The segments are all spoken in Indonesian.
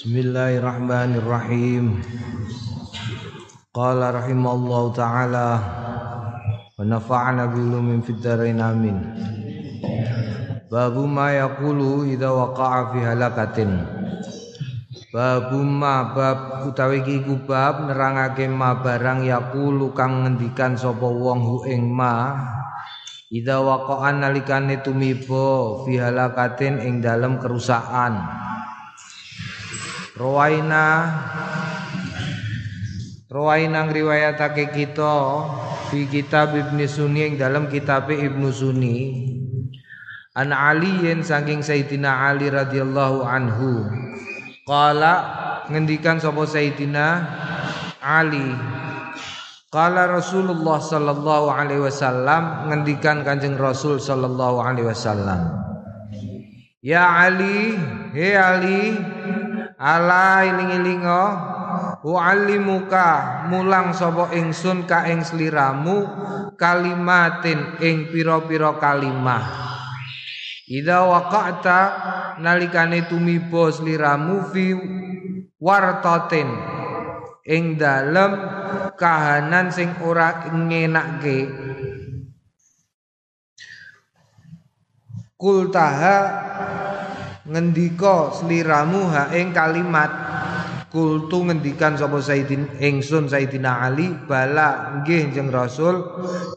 Bismillahirrahmanirrahim. Qala rahimallahu taala wa nafa'ana bi ulumin fid dharain amin. Babu ma yaqulu idza waqa'a fi halakatin. Babu ma bab utawi iki bab nerangake ma barang yaqulu kang ngendikan sapa wong hu ing ma Ida waqa'an nalikane tumiba fi halakatin ing dalem kerusakan. Rawaina Rawaina ngriwayatake kita fi kitab Ibnu Sunni ing dalam kitab Ibnu Sunni. An Ali yen saking Sayyidina Ali radhiyallahu anhu. Qala ngendikan sapa Sayyidina Ali. Kala Rasulullah sallallahu alaihi wasallam ngendikan Kanjeng Rasul sallallahu alaihi wasallam. Ya Ali, he Ali, ala iling-ilingo Wa'allimuka mulang sapa ingsun ka ing sliramu kalimatin ing pira-pira kalimah. Idza waqa'ta nalikane tumiba sliramu fi wartatin ing dalem kahanan sing ora ngenakke kultaha ngendika sliramu ha ing kalimat. Kultu ngendikan sapa Sayyidin ingsun Sayyidina Ali bala nggih jeng Rasul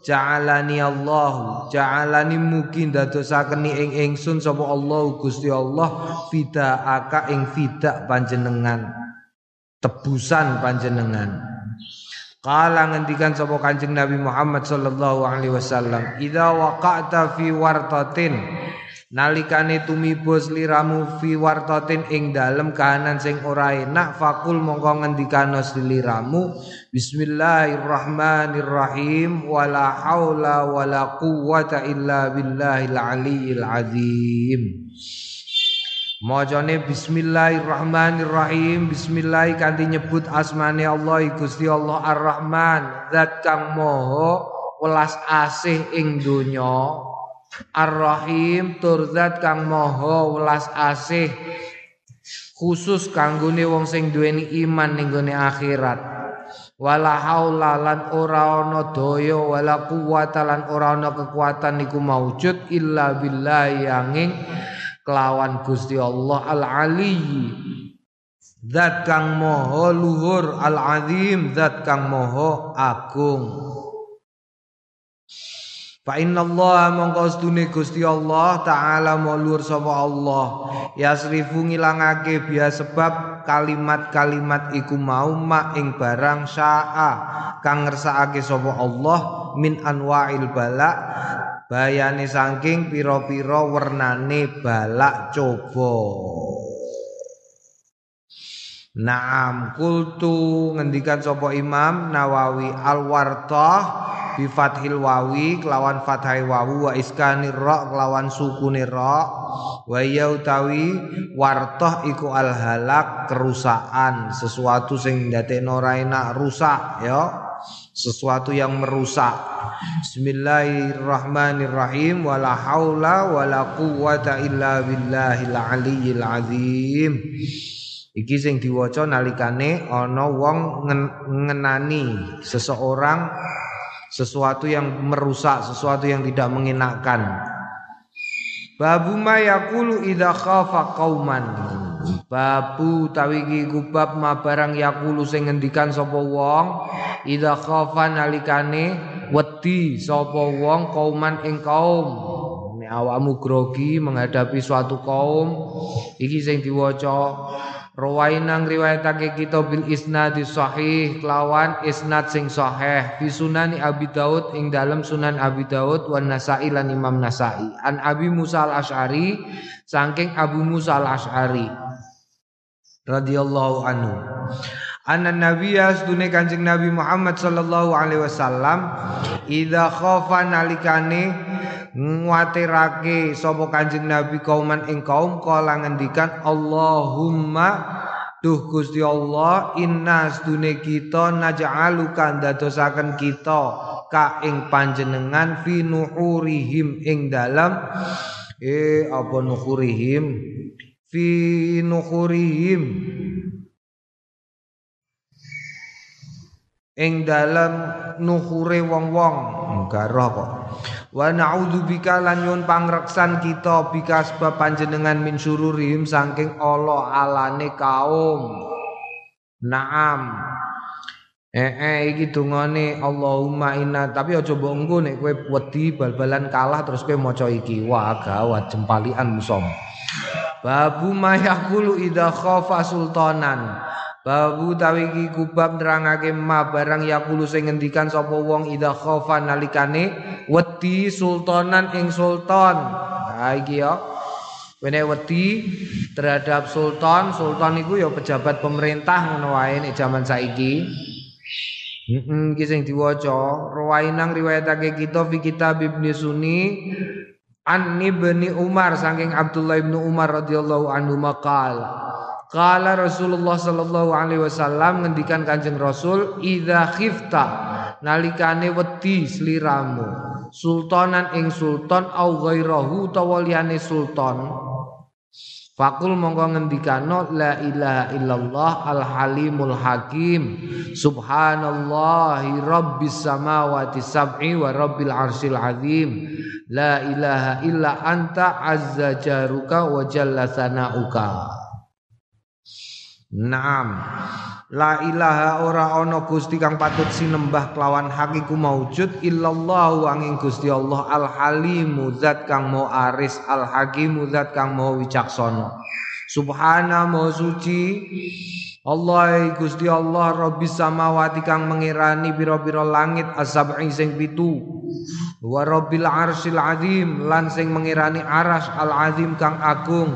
ja'alani Allah ja'alani mugi dadosakeni ing ingsun sapa Allah Gusti Allah fida aka ing fida panjenengan. Tebusan panjenengan. Kala ngendikan sapa Kanjeng Nabi Muhammad sallallahu alaihi wasallam, "Idza waqa'ta fi wartatin" Nalikane tumibos liramu fi wartatin ing dalem kahanan sing ora enak fakul mongko ngendikano sliramu Bismillahirrahmanirrahim. Wala haula wala quwwata illa billahil aliyyil azim. Mojone bismillahirrahmanirrahim. Bismillah kanthi nyebut asmane Allah Gusti Allah Ar-Rahman. Zat kang moho welas asih ing donya Ar-Rahim tur zat kang moho welas asih khusus kanggone wong sing duweni iman ning gone akhirat. Wala haula lan ora ana daya wala quwata lan ora ana kekuatan niku maujud illa billahi angin kelawan Gusti Allah Al-Ali Zat kang moho luhur Al-Azim Zat kang moho agung Fa inna Allah mongko sedune Gusti Allah taala luhur sapa Allah. Yasrifu ngilangake biasa sebab kalimat-kalimat iku mau ma ing barang syaa. Kang ngersakake sapa Allah min anwa'il bala bayane saking pira-pira wernane balak coba. Naam kultu ngendikan sapa Imam Nawawi Al-Wartah bi fathil wawi kelawan fathai wawu wa iskanir ra kelawan sukune ra wa ya utawi wartah iku al halak kerusakan sesuatu sing ndadekno ora enak rusak ya sesuatu yang merusak. Bismillahirrahmanirrahim wala haula wala quwata illa billahil aliyyil azim. Iki sing diwaca nalikane ana wong ngenani seseorang sesuatu yang merusak, sesuatu yang tidak mengenakkan. Babu ma yaqulu idza khafa qauman. Babu tawi iki kubab ma barang yaqulu sing ngendikan sapa wong idza khafa nalikane wedi sapa wong kauman ing kaum nek awakmu grogi menghadapi suatu kaum iki sing diwaca Rawaina ngriwayatake kita bil isnad sahih lawan isnad sing sahih. Fi sunani Abi Daud ing dalam Sunan Abi Daud wan Nasa'i lan Imam Nasa'i. An Abi Musa al Ash'ari saking Abu Musa al Ash'ari radhiyallahu anhu. Anna nabiyya sedune Kanjeng Nabi Muhammad sallallahu alaihi wasallam idza khafa nalikane nguatirake sapa Kanjeng Nabi kauman ing kaum kala ngendikan Allahumma Duh Gusti Allah inas sedune kita naj'aluka dadosaken kita ka ing panjenengan fi nuhurihim ing dalam eh apa nuhurihim? Fi nuhurihim ing dalam nuhure wong-wong. Enggak kok wa na'udzubika lan nyun pangreksan kita bika sebab panjenengan min syururihim saking Allah alane kaum. Naam. Eh eh iki dungane Allahumma inna. Tapi aja mbok engko nek kowe wedi bal-balan kalah terus kowe maca iki. Wah gawat jempalian musom Babu mayakulu idha khafa sultanan Babu tawi iki kubab nerangake ma barang yakulu sing ngendikan sapa wong ida khofa nalikane wedi sultanan ing sultan. Nah iki ya. Wene wedi terhadap sultan, sultan iku ya pejabat pemerintah ngono wae nek jaman saiki. Heeh, iki sing diwaca, rawainang riwayatake kita fi kitab Ibnu Sunni an Ibni Umar saking Abdullah ibnu Umar radhiyallahu anhu maqala Kala Rasulullah sallallahu alaihi wasallam ngendikan Kanjeng Rasul idza khifta nalikane wedi sliramu. Sultanan ing sultan au ghairahu utawa liyane sultan. Fakul mongko ngendikano la ilaha illallah al halimul hakim. Subhanallahi rabbis samawati sab'i wa rabbil arsyil azim. La ilaha illa anta azza jaruka wa jalla sanauka Naam. La ilaha ora ana Gusti kang patut sinembah kelawan hakiku maujud illallah angin Gusti Allah Al Halimu zat kang mau aris Al Hakimu zat kang mau wicaksana. Subhana mau suci Allah Gusti Allah Rabbis samawati kang mengirani biro-biro langit asab'i sing pitu wa rabbil arsyil azim lan sing mengirani aras al azim kang agung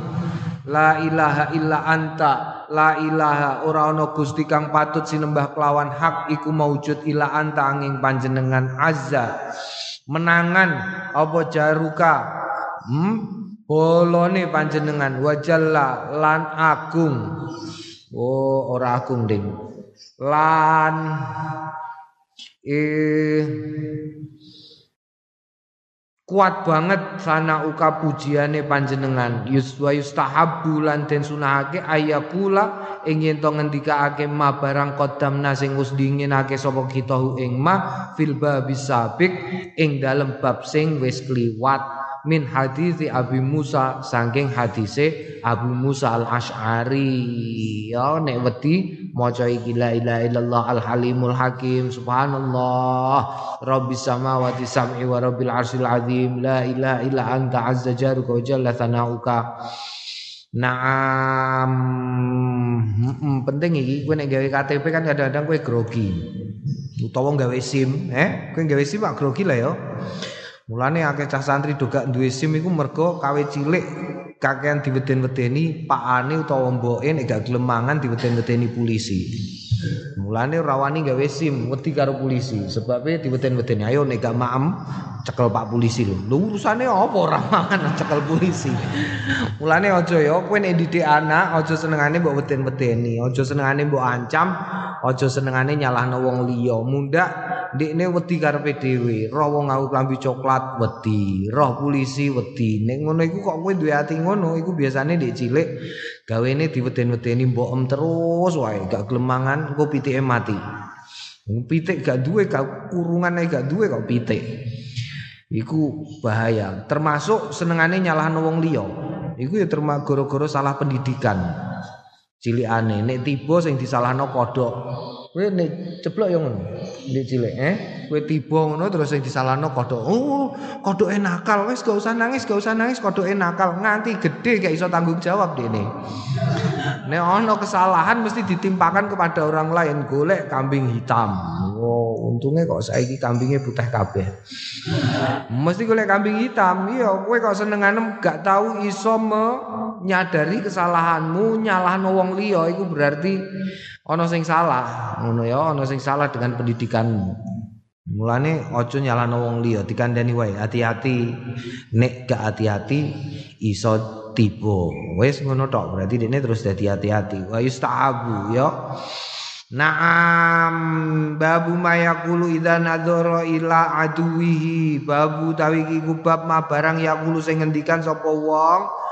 la ilaha illa anta. La ilaha. Ora ana gusti kang patut sinembah kelawan hak iku maujud ila anta angin panjenengan azza. Menangan apa jaruka? Hmm? Bolone panjenengan. Wajalla lan agung. Oh ora agung ding lan eh kuat banget sana uka pujiane panjenengan. Yuswa yustahabbu lan den sunahake ayakula ing yen to ngendikaake ma barang qadamna sing wis dinginake sapa kita ing ma fil babis sabik ing dalem bab sing wis kliwat min hadis Abi Musa saking hadise Abu Musa al Ash'ari ya nek wedi maca iki la ilaha illallah al halimul hakim subhanallah. Rabbis samawati sab'i wa rabbil arsyil azim la ilaha illa anta azza jaruka wa jalla thanauka Naam. Hmm, penting iki kowe nek gawe KTP kan kadang-kadang kowe grogi. Utawa gawe SIM eh? Kowe gawe SIM pak grogi lah ya Mulane akeh cah santri do gak duwe SIM iku mergo kawe cilik kakean diweden-wedeni pakane utawa mboke nek gak gelem mangan diweden-wedeni polisi. Mulane rawani gawe SIM wedi karo polisi sebabnya diweden-wedeni ayo nek gak maem cekel Pak polisi lho. Lho urusane apa ora mangan cekel polisi. Mulane aja ya kowe nek didik anak aja senengane mbok weden-wedeni, aja senengane mbok ancam, aja senengane nyalahno wong liya. Mundak ndekne wedi karepe dhewe roh wong aku klambi coklat wedi roh polisi wedi nek ngono iku kok kowe duwe ati ngono iku biasane ndek cilik gawene diweden-wedeni mbokem terus wae gak gelem mangan engko pitike mati. Pitik gak duwe gak kurungan gak duwe kok pitik. Iku bahaya. Termasuk senengane nyalahno wong liya. Iku ya termasuk gara-gara salah pendidikan cilikane. Nek tiba sing disalahno kodok Kowe nek ceplok yo ngono. Nek cilik, eh. Kowe tiba ngono terus sing disalahno kodok. Oh, kodoke nakal. Wis gak usah nangis, gak usah nangis, kodoke nakal. Nganti gede gak iso tanggung jawab dene. Nek ana kesalahan mesti ditimpakan kepada orang lain. Golek kambing hitam. Oh, untungnya kok saiki kambingnya putih kabeh. Mesti golek kambing hitam. Iya, kowe kok senengane gak tahu iso menyadari kesalahanmu, nyalahno wong liya iku berarti ana sing salah. Ngono ya ana sing salah dengan pendidikanmu. Mulane aja nyalahno wong liya dikandani wae hati-hati. Nek gak hati-hati iso tiba. Wis ngono tok berarti dene terus dadi hati-hati. Wa yustahabu ya. Naam babu mayakulu idza nadzara ila aduwihi. Babu tawiki kubab ma barang yakulu sing ngendikan sapa wong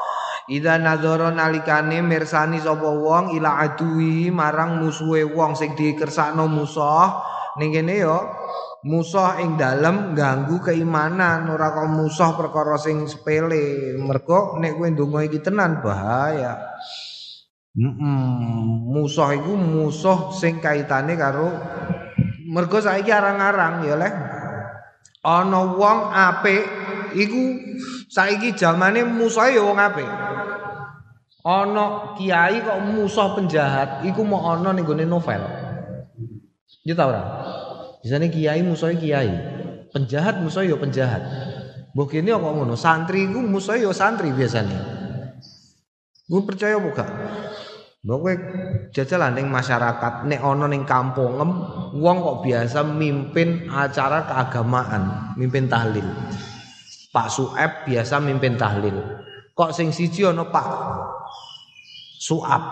Ida nadzara nalikane mirsani sapa wong ila aduwi marang musuhe wong sing dikersakno musuh. Ning kene yo musuh ing dalem ganggu keimanan. Ora kok musuh perkara sing sepele. Mergo nek kowe ndonga iki tenan bahaya. Mm musuh iku musuh sing kaitane karo mergo saiki arang-arang ya leh. Ana wong apik iku saiki zamane musuh ya wong apik ana kiai kok musuh penjahat iku mau ana ning novel ya ta ora Biasanya kiai musuhnya kiai. Penjahat musuhnya ya penjahat. Mbok kene kok ngono, santri iku musuhnya ya santri biasanya. Gue percaya apa gak? Mbok kowe jajalan ning masyarakat, nek ana ning kampungem wong kok biasa mimpin acara keagamaan, mimpin tahlil. Pak Sueb biasa mimpin tahlil. Kok sing siji ana Pak Suap.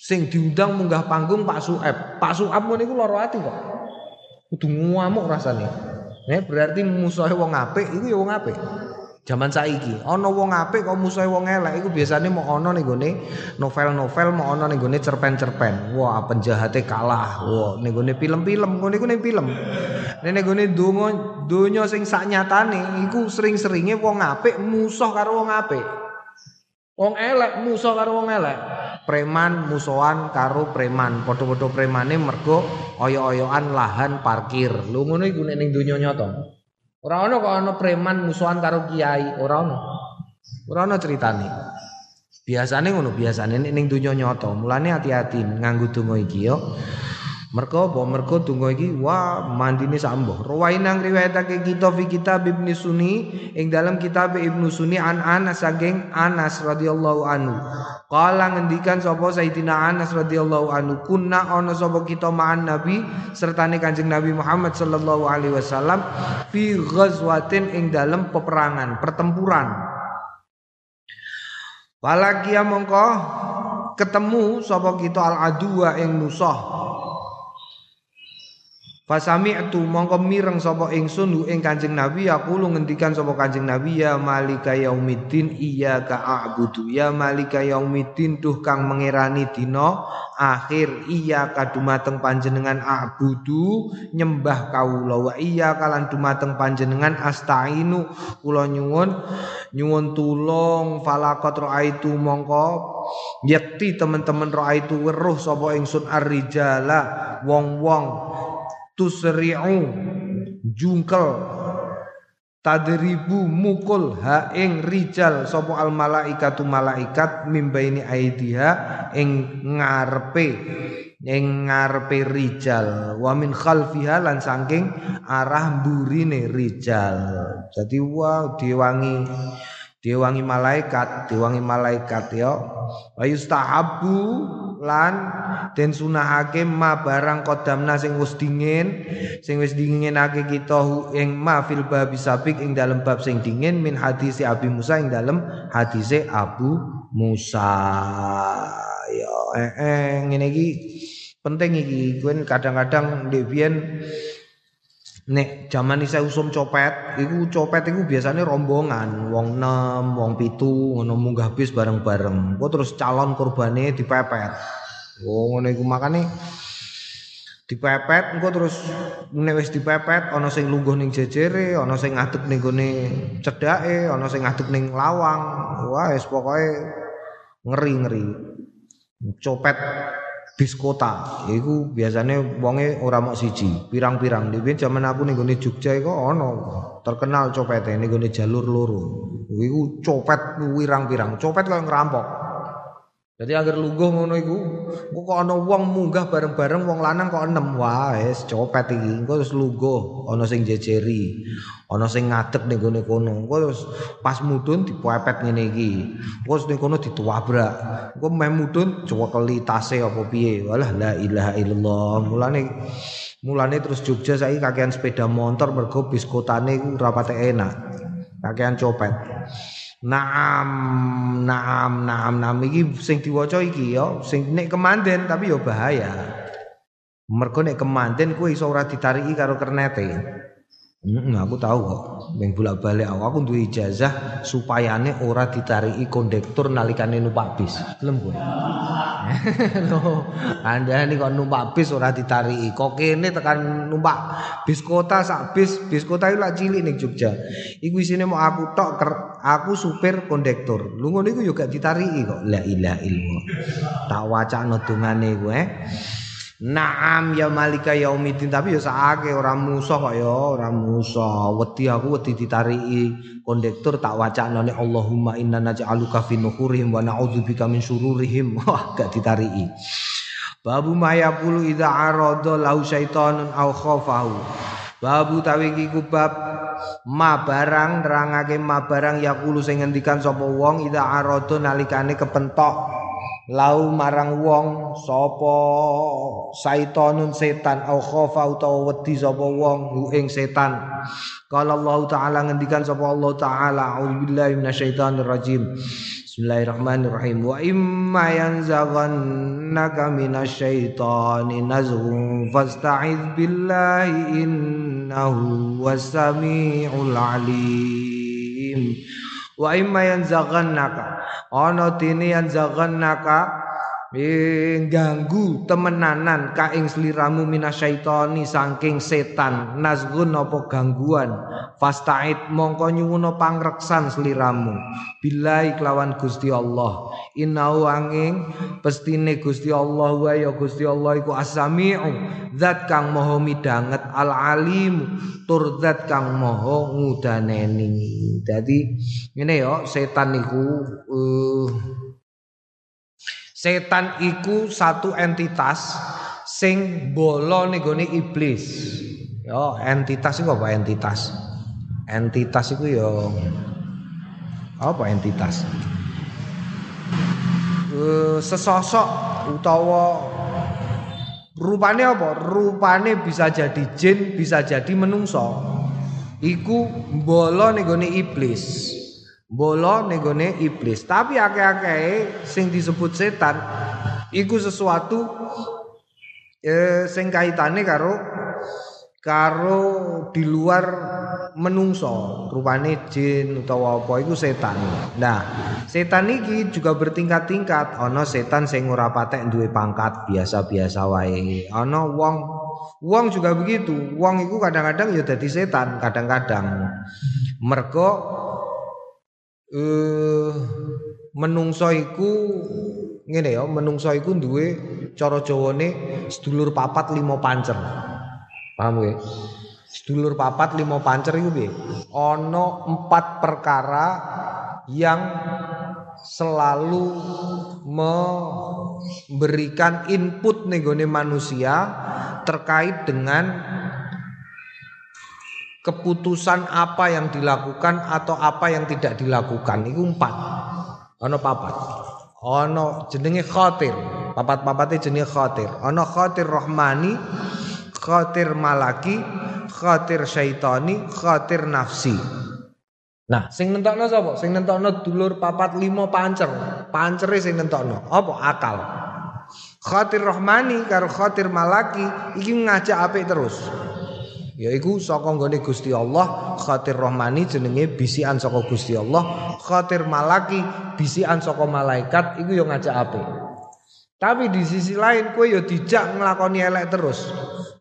Sing diundang munggah panggung Pak Sueb. Pak Suap ngono iku lara ati kok kudu ngamuk rasane. Nek berarti musuhe wong apik iku ya wong apik. Zaman saiki ana wong apik kok musuhe wong elek iku biasane mau ana ning gone novel-novel mau ana ning gone cerpen-cerpen. Wah, penjahate kalah. Wah, ning gone film-film, ngene iku ning film. Nek gone donga donya sing sak nyatane iku sering-seringe wong apik musuh karo wong apik. Wong elek musuh karo wong elek. Preman musuhan karo preman. Padha-padha premane mergo oyo-oyoan lahan parkir. Lho ngono iku ning donya nyata. Ora ana kok ana preman musuhan karo kiai, ora ana. Ora ana critane. Biasane ngono, biasane ning donya nyata. Mulane hati-hati nganggo donga iki yo. Mergo apa? Mergo donga iki wah mandine sambuh. Rawainang riwayatake kita fi kitab Ibnu Sunni ing dalam kitab Ibnu Sunni an Anas saking Anas radhiyallahu anhu. Kala ngendikan sapa Sayyidina Anas radhiyallahu anhu kunna ana sapa kita ma'an Nabi sertane Kanjeng Nabi Muhammad sallallahu alaihi wasallam fi ghazwatin ing dalam peperangan, pertempuran. Walakia mongko ketemu sapa kita al adua ing musuh Fasami itu mongko mireng sapa ingsun ing Kanjeng Nabi lu ngendikan sapa Kanjeng Nabi ya malika yaumiddin iya ka a'budu. Ya malika yaumiddin tuh kang mengerani dina akhir iya ka dumateng panjenengan a'budu nyembah kaula wa iya kalan dumateng panjenengan astainu. Kula nyuwun nyuwun tulung falaqat raaitu mongko yakti teman-teman raaitu weruh sapa ingsun arrijala wong-wong tusri'u jungkel tadribu mukul ha ing rijal sapa al malaikatu malaikat mimbaini aidiha ing ngarepe ing ngarepe rijal. Wa min khalfiha lan saking arah burine rijal. Jadi wa diwangi diwangi malaikat diwangi malaikat ya. Wa yustahabu lan den sunahake ma barang kodamna sing wis dingin sing wis dinginake kita ing ma fil babi sabik ing dalam bab sing dingin min hadis Abi Musa ing dalam hadis Abu Musa. Ya eh, eh ngene iki penting iki. Kadang-kadang Devian Nek zaman saya usum copet, iku copet iku biasanya rombongan, wong enam, wong pitu, ngono munggah bis bareng-bareng. Kok terus calon kurbane dipepet. Oh, ngono iku makane dipepet engko terus nek wis dipepet ana sing lungguh ning jejere, ana sing ngadeg ning gone cedake, ana sing ngadeg ning lawang. Wah, wis pokoke ngeri-ngeri. Copet bis kota. Iku biasanya wonge ora mok siji pirang-pirang. Dhewe zaman aku ning gone Jogja iku ana terkenal copete ning gone jalur loro. Iku copet pirang-pirang copet kaya ngerampok Jadi agar lungguh ngono iku, kok ana wong munggah bareng-bareng wong lanang kok enem. Wis copet iki. Engko terus lungguh, ana sing jejeri, ana sing ngadeg ning gone kono. Engko terus pas mudun dipepet ngene iki. Engko ning kono dituwabrak. Engko meh mudun cewekeli tase apa piye. Walah la ilaha illallah. Mulane mulane terus Jogja saiki kakean sepeda motor mergo bis kotane iku rapate enak. Kakean copet. Naam, naam, naam, naam iki sing diwaca iki ya, sing nek kemanden tapi ya bahaya. Mergo nek kemanden kuwi iso ora ditariki karo kernete. Hmm, aku tahu kok. Beng bolak balik aku, aku duwe ijazah supayane ora ditariki kondektur nalikane numpak bis. Gelem kowe? Loh, Anda kok numpak bis ora ditariki. Kok kene tekan numpak bis kota sak bis, bis kota itu lak cilik ning Jogja. Iku isine mau aku tok aku supir kondektur. Lu ngono iku yo gak ditariki kok. La ilaha illallah. Tak wacana dongane kowe. Eh. Naam ya malika yaumiddin tapi ya sakake ora musuh kok ya ora musuh. Wedi aku wedi ditariki kondektur tak wacana Allahumma inna naj'aluka fi nuhurihim wa na'udzubika min syururihim. Wah gak ditariki. Babu maya pulu idza arada lau syaitonun au khafahu. Babu tawi iki bab ma barang nerangake ma barang yakulu sing ngendikan sapa wong idza arada nalikane kepentok. Lau marang wong sapa saitonun setan? Au khofa utawa wedi sapa wong hu ing setan. Qala Allah taala ngendikan sapa Allah taala auzubillahi minasyaitonir rajim Bismillahirrahmanirrahim. Wa imma yanzaghannaka minasyaitani nazghun fasta'iz billahi innahu was-sami'ul alim. Wa imma yanzaghannaka. Ana dene yanzaghannaka ganggu temenanan ka ing sliramu minasyaitoni saking setan. Nazgun apa gangguan? Fasta'id mongko nyuwuna pangreksan sliramu. Billahi kelawan Gusti Allah. Innahu angin pestine Gusti Allah wa ya Gusti Allah iku as-sami'u. Zat kang maha midanget al alim tur zat kang maha ngudaneni. Dadi ngene ya setan niku uh, Setan iku satu entitas sing bolo nih iblis. Yo entitas iku apa entitas? Entitas iku yo apa entitas? Uh, sesosok utawa rupane apa? Rupane bisa jadi jin, bisa jadi menungso. Iku bolo nih iblis. Bola negone iblis. Tapi akeh-akeh sing disebut setan iku sesuatu eh, sing kaitane karo karo di luar menungso rupane jin utawa apa iku setan. Nah, setan iki juga bertingkat-tingkat. Ana setan sing ora patek duwe pangkat biasa-biasa wae. Ana wong wong juga begitu. Wong iku kadang-kadang ya dadi setan, kadang-kadang. Mergo eh menungso iku ngene ya, menungso iku duwe cara Jawane sedulur papat lima pancer. Paham ge? Sedulur papat lima pancer iku piye? Ana empat perkara yang selalu memberikan input negone manusia terkait dengan keputusan apa yang dilakukan atau apa yang tidak dilakukan itu empat ono papat ono jenenge khatir papat-papate jenenge khatir ono khatir rohmani khatir malaki khatir syaitani khatir nafsi Nah, sing nentokno sapa? Sing nentokno dulur papat limo pancer. Pancere sing nentokno. Apa akal? Khatir rohmani karo khatir malaki iki ngajak apik terus yaiku saka nggone Gusti Allah khatir rohmani jenenge bisikan saka Gusti Allah khatir malaki bisikan saka malaikat iku yo ngajak apik. Tapi di sisi lain kowe yo dijak nglakoni elek terus.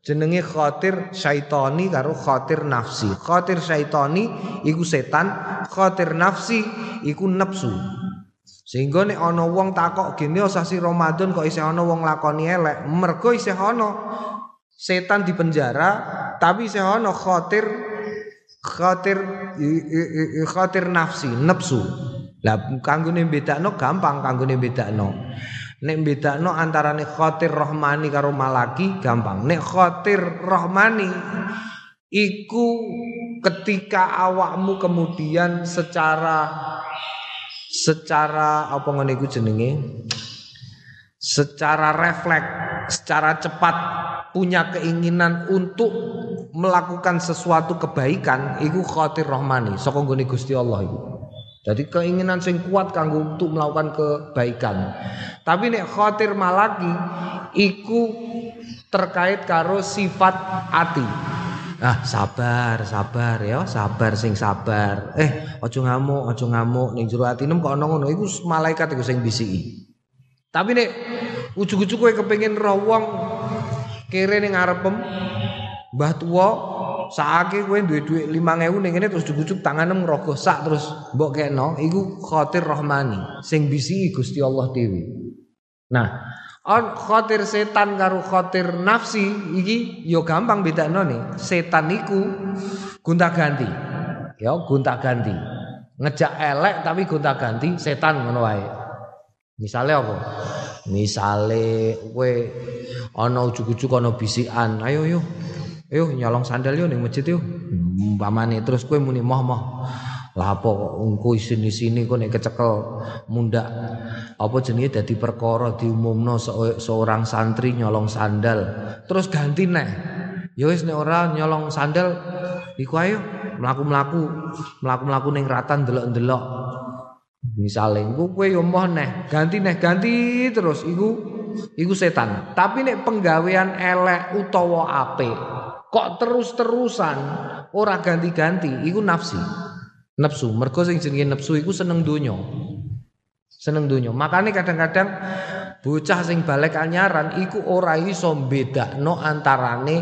Jenenge khatir syaitani karo khatir nafsi. Khatir syaitani iku setan khatir nafsi iku nafsu sehingga nek ana wong takok gene sasi Ramadan kok isih ana wong lakoni elek? Mergo isih ana setan di penjara tapi saya ono khatir khatir khatir nafsi nafsu lah kanggone bedakno gampang kanggone bedakno nek bedakno antarane khatir rohmani karo malaki gampang. Nek khatir rohmani iku ketika awakmu kemudian secara secara apa ngene iku jenenge? Secara refleks secara cepat punya keinginan untuk melakukan sesuatu kebaikan iku khatir rahmani saka nggone Gusti Allah iku. Jadi keinginan sing kuat kanggo untuk melakukan kebaikan. Tapi nek khatir malaki iku terkait karo sifat ati. Ah, sabar, sabar ya, sabar sing sabar. Eh, aja ngamuk, aja ngamuk ning jero atinem kok ana ngono iku malaikat iku sing bisiki. Tapi nek ujug-ujug kowe kepengin roh wong kere ning ngarepem Mbah tuwa sakake kowe duwe dhuwit 5000 ning kene terus ujug-ujug tanganem ngrogoh sak terus mbok kekno iku khatir rahmani sing bisiki Gusti Allah dhewe. Nah, On khotir setan karo khotir nafsi iki yo gampang bedakno nih. Setan iku gonta-ganti. Ya gonta-ganti. Ngejak elek tapi gonta-ganti setan ngono wae. Misale apa? Misale kowe ana ujug-ujug ana bisikan, ayo yo. Ayo nyolong sandal yo ning masjid yo. Umpamane terus kowe muni moh-moh. Lah apa kok engko isine sini kok nek kecekel mundak apa jenenge dadi perkara diumumno seorang santri nyolong sandal terus ganti neh. Ya wis nek ora nyolong sandal iku ayo mlaku-mlaku mlaku-mlaku ning ratan delok-delok. Misale engko kowe yo moh neh, ganti neh, ganti terus iku iku setan. Tapi nek penggawean elek utawa apik kok terus-terusan ora ganti-ganti iku nafsi. Nafsu, mergo sing jenenge nafsu iku seneng donya. Seneng donya. Makane kadang-kadang bocah sing balik anyaran iku ora iso bedakno antarane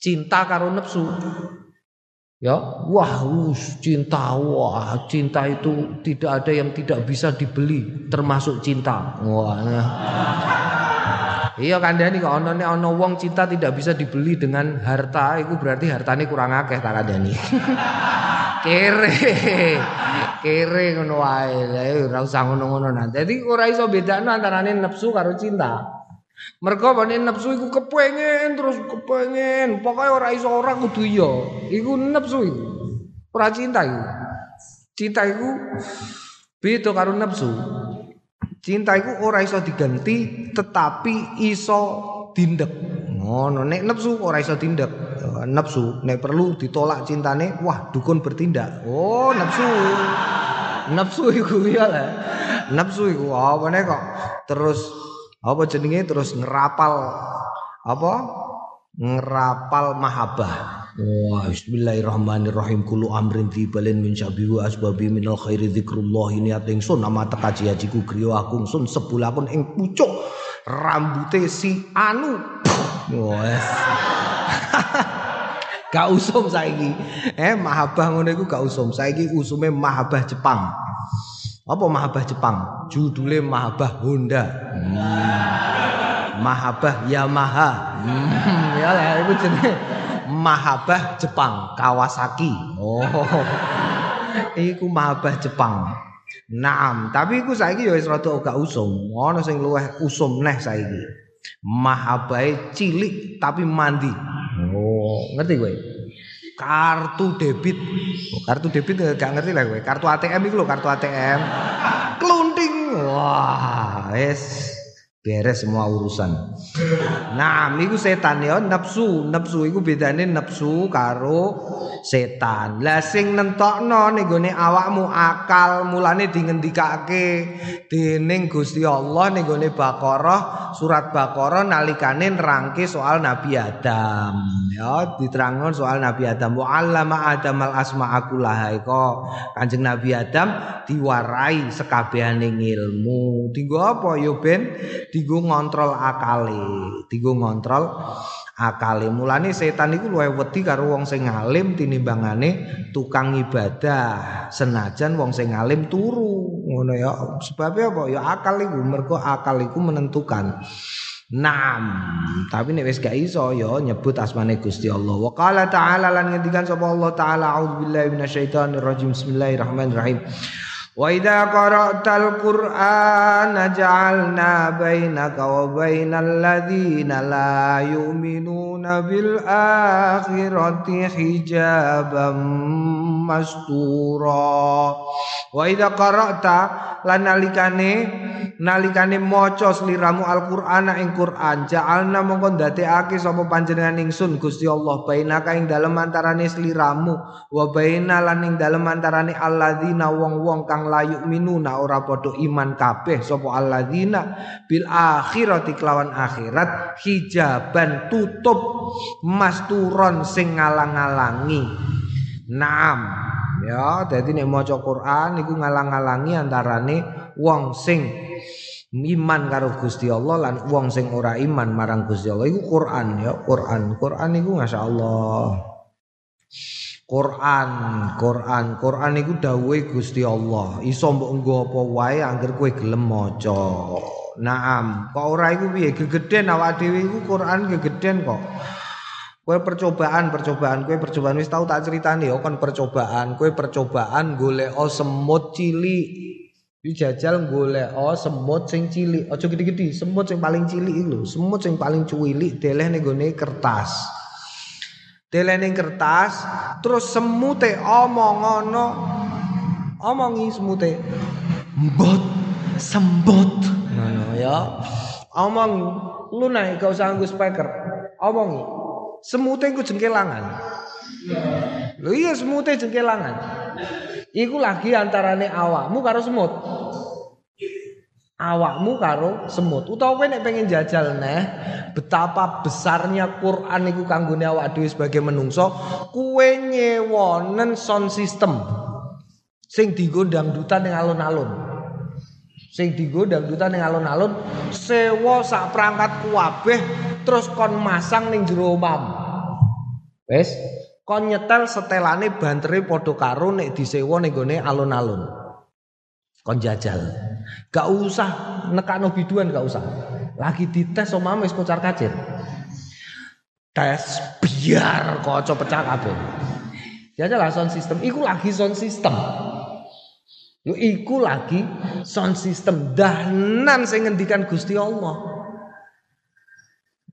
cinta karo nafsu. Ya, wah, us, cinta, wah, cinta itu tidak ada yang tidak bisa dibeli, termasuk cinta. Wah, nah. Iya kandhani kok ana nek ana wong cinta tidak bisa dibeli dengan harta, itu berarti hartane kurang akeh tak kandhani. kere kere ngono wae ora usah ngono-ngono nah dadi ora iso bedakno antarane nafsu karo cinta mergo bane nafsu iku kepengen terus kepengen. Pokoknya ora iso ora kudu iya. Iku nafsu iku. Ora cinta iku. Cinta iku beda karo nafsu. Cinta iku ora iso diganti tetapi iso dindek ngono nek nafsu ora iso dindek nafsu nek perlu ditolak cintane wah dukun bertindak. Oh nafsu. Nafsu iku ya lah. Nafsu iku apa kok? Terus apa jenenge? Terus ngerapal. Apa? Ngerapal mahabbah. Wah, bismillahirrahmanirrahim. Kulu amrin tibalin min syabi wa asbabi minal khairi zikrullah ini ating sun nama tekaji hajiku griyo akung sun sebulakun ing pucuk. Rambute si anu. Wah Gak usum saiki. Eh mahabah ngono iku gak usum. Saiki usume mahabah Jepang. Apa mahabah Jepang? Judule mahabah Honda. Hmm. Mahabah Yamaha. Hmm, ya lah iku jenenge mahabah Jepang, Kawasaki. Oh. iku mahabah Jepang. Naam, tapi iku saiki ya wis rada gak usum. Ono sing luweh usum neh saiki. Mahabahe cilik tapi mandi. Oh, ngerti gue? Kartu debit. Oh, kartu debit gak ngerti lah gue. Kartu ATM itu loh, kartu ATM. Kelunting. Wah, es beres semua urusan. Nah, iku setan ya nafsu, nafsu iku bedane nafsu karo setan. Lah sing nentokno ning gone awakmu akal mulane dingendikake dening Gusti Allah ning gone Baqarah, surat Baqarah nalikane nerangke soal Nabi Adam. Ya, diterangkan soal Nabi Adam. Wa 'allama Adam al asma'a kullaha Kanjeng Nabi Adam diwarai sekabehane ilmu. Tinggo apa yo ben digo ngontrol akale, digo ngontrol akale. Mulane setan iku luwih wedi karo wong sing alim tinimbangane tukang ibadah. Senajan wong sing alim turu, ngono ya. Sebabnya apa? Ya akal iku, mergo akal iku menentukan. Naam, tapi nek wis gak iso ya nyebut asmane Gusti Allah. Wa qala ta'ala lan ngendikan sapa Allah taala auzubillahi minasyaitonir rajim. Bismillahirrahmanirrahim. وإذا قرأت القرآن جعلنا بينك وبين الذين لا يؤمنون بالآخرة حجابا مستورا وإذا قرأت lan nalikane nalikane maca sliramu Al-Qur'an ing Qur'an ja'alna mongko ndadekake sapa panjenengan ingsun Gusti Allah bainaka ing dalem antarane sliramu wa baina lan ing dalem antarane alladzina wong-wong kang la yu'minuna ora padha iman kabeh sapa alladzina bil akhirati kelawan akhirat hijaban tutup masturon sing ngalang-alangi. Naam. Ya dadi nek maca Quran iku ngalang-alangi antarane wong sing iman karo Gusti Allah lan wong sing ora iman marang Gusti Allah. Iku Quran ya Quran. Quran iku masyaallah Quran Quran. Quran iku dawuhe Gusti Allah. Iso mbok nggo apa wae angger kowe gelem maca. Naam. Kok ora iku piye? Gegeden awak dhewe iku Quran gegeden kok. Kue percobaan, percobaan, kue percobaan. Wis tau tak ceritani ya kan percobaan, kue percobaan golek semut cilik. Dijajal golek semut sing cilik, aja gede-gede, semut sing paling cilik iku semut sing paling cuwilik deleh ning kertas. Deleh ning kertas, terus semute omong ngono. Omongi semute. Mbot, sembut. Ngono ya. Omong lu naik gak usah nggo speaker. Omongi. Semute iku jengkelangan. Lho iya semute jengkelangan. Iku lagi antarane awakmu karo semut. Awakmu karo semut. Utawa kowe nek pengen jajal neh betapa besarnya Quran iku kanggone awak dhewe sebagai menungso, kowe nyewonen sound system sing dienggo dangdutan ning alun-alun. Sing dienggo dangdutan ning alun-alun sewa sak perangkat kuwabeh terus kon masang ning jero omah. Wes, kon nyetel setelane banteri padha karo nek disewa ning gone alun-alun. Kon jajal. Gak usah nekakno biduan gak usah. Lagi dites omah wis kocar kacir. Tes biar kaca pecah kabeh. Jajal sound system iku lagi sound system. Lu iku lagi sound system dahanan sing ngendikan Gusti Allah.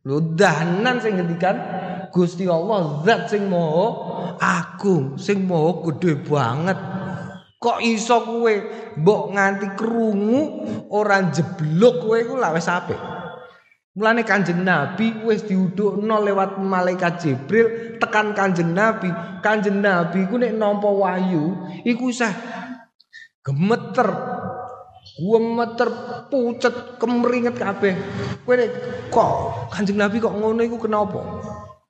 Lu dahanan sing ngendikan Gusti Allah zat sing maha agung, sing maha gede banget. Kok iso kowe mbok nganti krungu ora jeblok kowe iku lak wis apik. Mulane Kanjeng Nabi wis diudukno lewat malaikat Jibril tekan Kanjeng Nabi. Kanjeng Nabi ku nek nampa wahyu iku isih gemeter. Gemeter pucet kemringet kabeh. Kowe kok Kanjeng Nabi kok ngono iku kenapa?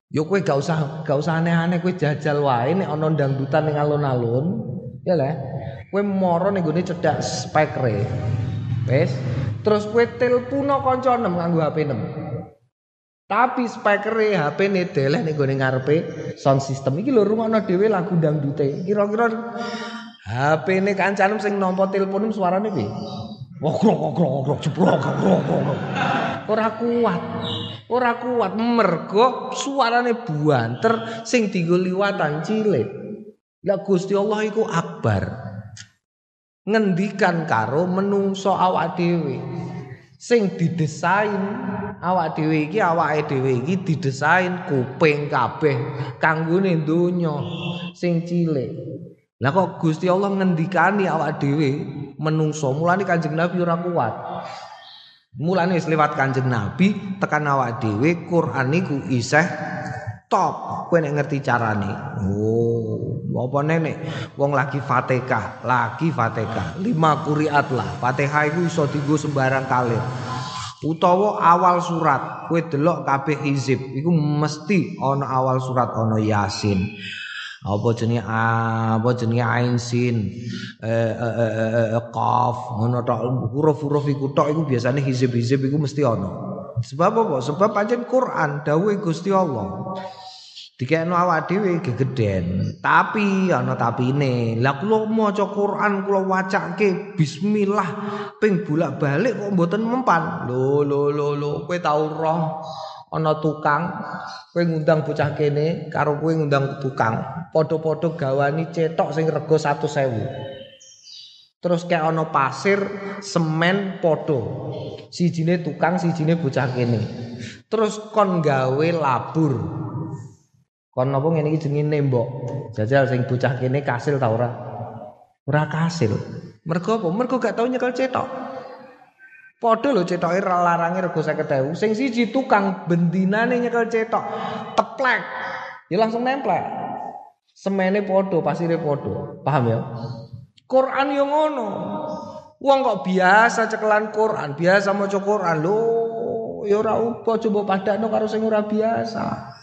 Yo kowe gak usah gak usah aneh-aneh kowe jajal wae nek ana dangdutan ning alun-alun, ya lah. Kowe moro ning gone cedak speakere. Wes, terus kowe telpono kanca nem nganggo HP nem. Tapi speakere HP ne deleh ning gone ngarepe sound system iki lho rumakno dhewe lagu dangdute. Kira-kira HP ne kancanem sing nampa telepon suarane piye? Wah, krok krok krok jebrok krok krok. Ora kuat. Ora kuat mergo suarane buanter sing dienggo liwatan cilik. Lah Gusti Allah iku akbar. Ngendikan karo menungso awak dhewe. Sing didesain awak dhewe iki awake dhewe iki didesain kuping kabeh kanggone donya sing cilik. Lah kok Gusti Allah ngendikani awak dhewe menungso mulane Kanjeng Nabi ora kuat. Mulane wis lewat Kanjeng Nabi tekan awak dhewe Quran niku isih top. Kowe nek ngerti carane. Oh, apa nenek wong lagi Fatihah, lagi Fatihah. Lima kuriat lah. Fatihah iku iso dienggo sembarang kalir. Utawa awal surat, kowe delok kabeh hizib iku mesti ana awal surat ana Yasin apa jenenge apa jenenge ain sin eh, eh, eh, eh qaf ngono tok huruf-huruf iku tok iku biasane hizib-hizib iku mesti ana sebab apa sebab pancen Quran dawuhe Gusti Allah dikekno awak dhewe gegeden. Tapi ana tapine. Lah kula maca Quran kula wacake bismillah. Ping bolak-balik kok mboten mempan. Lho lho lho lho kowe tau roh? Ana tukang kowe ngundang bocah kene karo kowe ngundang tukang. Padha-padha gawani cetok sing rega 100.000 terus kayak ana pasir semen padha. Sijine tukang sijine bocah kene. Terus kon gawe labur kon napa ngene iki jenenge nembok jajal sing bocah kene kasil ta ora ora kasil mergo apa mergo gak tau nyekel cetok Padha lho cetoke larange rego 50.000. Sing siji tukang bendinane nyekel cetok teplek. Ya langsung nempel. Semene padha, pasire padha. Paham ya? Quran yo ngono. Wong kok biasa cekelan Quran, biasa maca Quran lho, ya ora apa coba padakno karo sing ora biasa.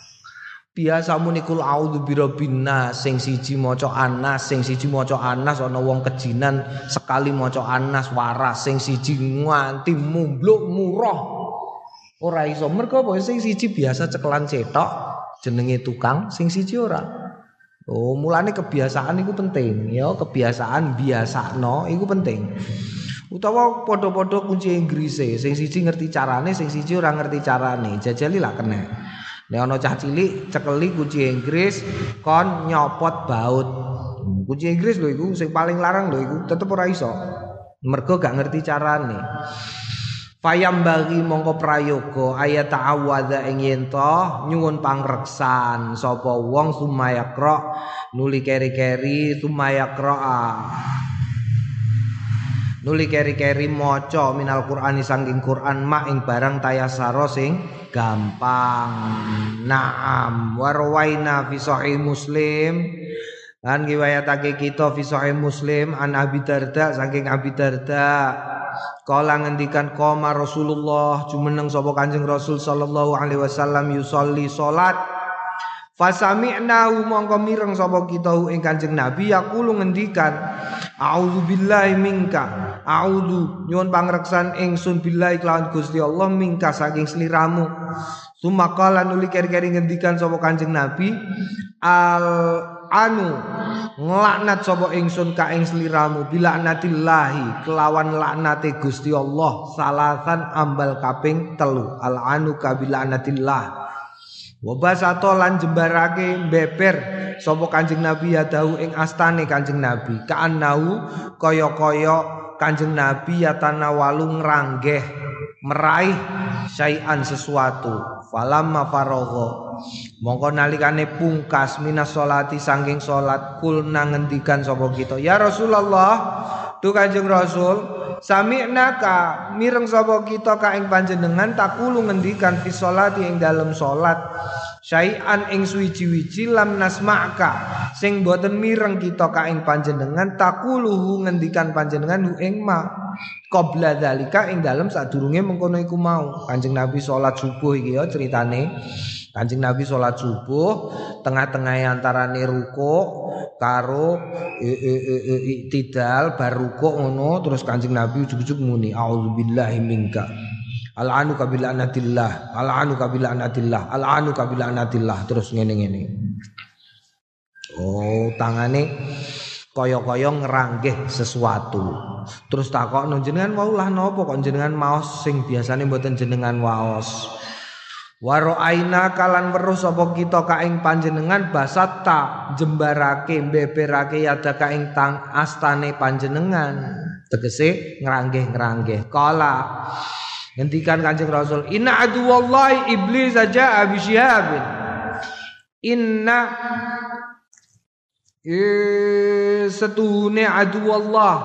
Biasa muni kul a'udzu birabbin nas, sing siji maca Anas, sing siji maca Anas ana wong kejinan sekali maca Anas waras, sing siji nganti mumbluk murah. Ora iso mergo apa sing siji biasa cekelan cetok jenenge tukang, sing siji ora. Oh, mulane kebiasaan itu penting, ya kebiasaan biasa no, itu penting. Utawa podo-podo kunci Inggris sing siji ngerti carane, sing siji ora ngerti carane. Jajali lah kena. Nek ana cah cilik cekeli kunci Inggris kon nyopot baut. Kunci Inggris lho iku sing paling larang lho iku tetep ora iso. Mergo gak ngerti carane. Fayam bagi mongko prayoga ayat ta'awadha ing yen nyuwun pangreksan sapa wong sumayakra nuli keri-keri sumayakra nuli keri-keri maca minal Qur'ani sangking Qur'an mak ing barang tayasaro sing gampang. Naam warwaina fi sahih muslim. Lan riwayatake kita fi sahih muslim an Abi Darda saking Abi Darda. Kala ngendikan koma Rasulullah jumeneng sapa Kanjeng Rasul sallallahu alaihi wasallam yusolli salat Fasami'nahu mongko mireng sapa kita ing Kanjeng Nabi yaqulu ngendikan A'udzubillahi minka. A'udzu nyuwun pangreksan ingsun billahi kelawan Gusti Allah minka saking sliramu. Sumakala nuli keri-keri ngendikan sapa Kanjeng Nabi al anu nglaknat sapa ingsun ka ing sliramu bila natillahi kelawan laknate Gusti Allah salasan ambal kaping telu. Al anu ka bila natillah Wabasato lan jembarake beber sapa Kanjeng Nabi ya dahu ing astane Kanjeng Nabi. Kaannahu kaya-kaya Kanjeng Nabi ya tanawalu ngranggeh meraih syai'an sesuatu. Falamma faragha. Mongko nalikane pungkas minas salati saking salat kul nangendikan sapa kita ya Rasulullah tu Kanjeng Rasul sami'na ka mireng sapa kita ka ing panjenengan takulu ngendikan fi salati ing dalam salat syai'an ing suwiji-wiji lam nasma'ka. Sing boten mireng kita ka ing panjenengan takuluhu ngendikan panjenengan hu ing ma. Qabla dzalika ing dalam sadurunge mengkono iku mau. Kanjeng Nabi salat subuh iki ya ceritane. Kanjeng Nabi sholat subuh tengah-tengah antara ruko karo iktidal bar ruko ngono terus Kanjeng Nabi ujug-ujug muni auzubillahi minka Al-anu kabila anatillah Al-anu kabila anatillah Al-anu kabila anatillah Terus ngene-ngene. Oh tangane Kaya-kaya ngeranggeh sesuatu. Terus takok no jenengan mau lah nopo kok jenengan maos sing biasanya buatan jenengan waos? Waro aina kalan weruh sapa kita kaing panjenengan basata jembarake beberake yada kaing tang astane panjenengan? Tegese ngranggeh-ngranggeh kala ngendikan Kanjeng Rasul. Inna adu wallahi iblis aja abi syihabin inna eh setuhune adu Allah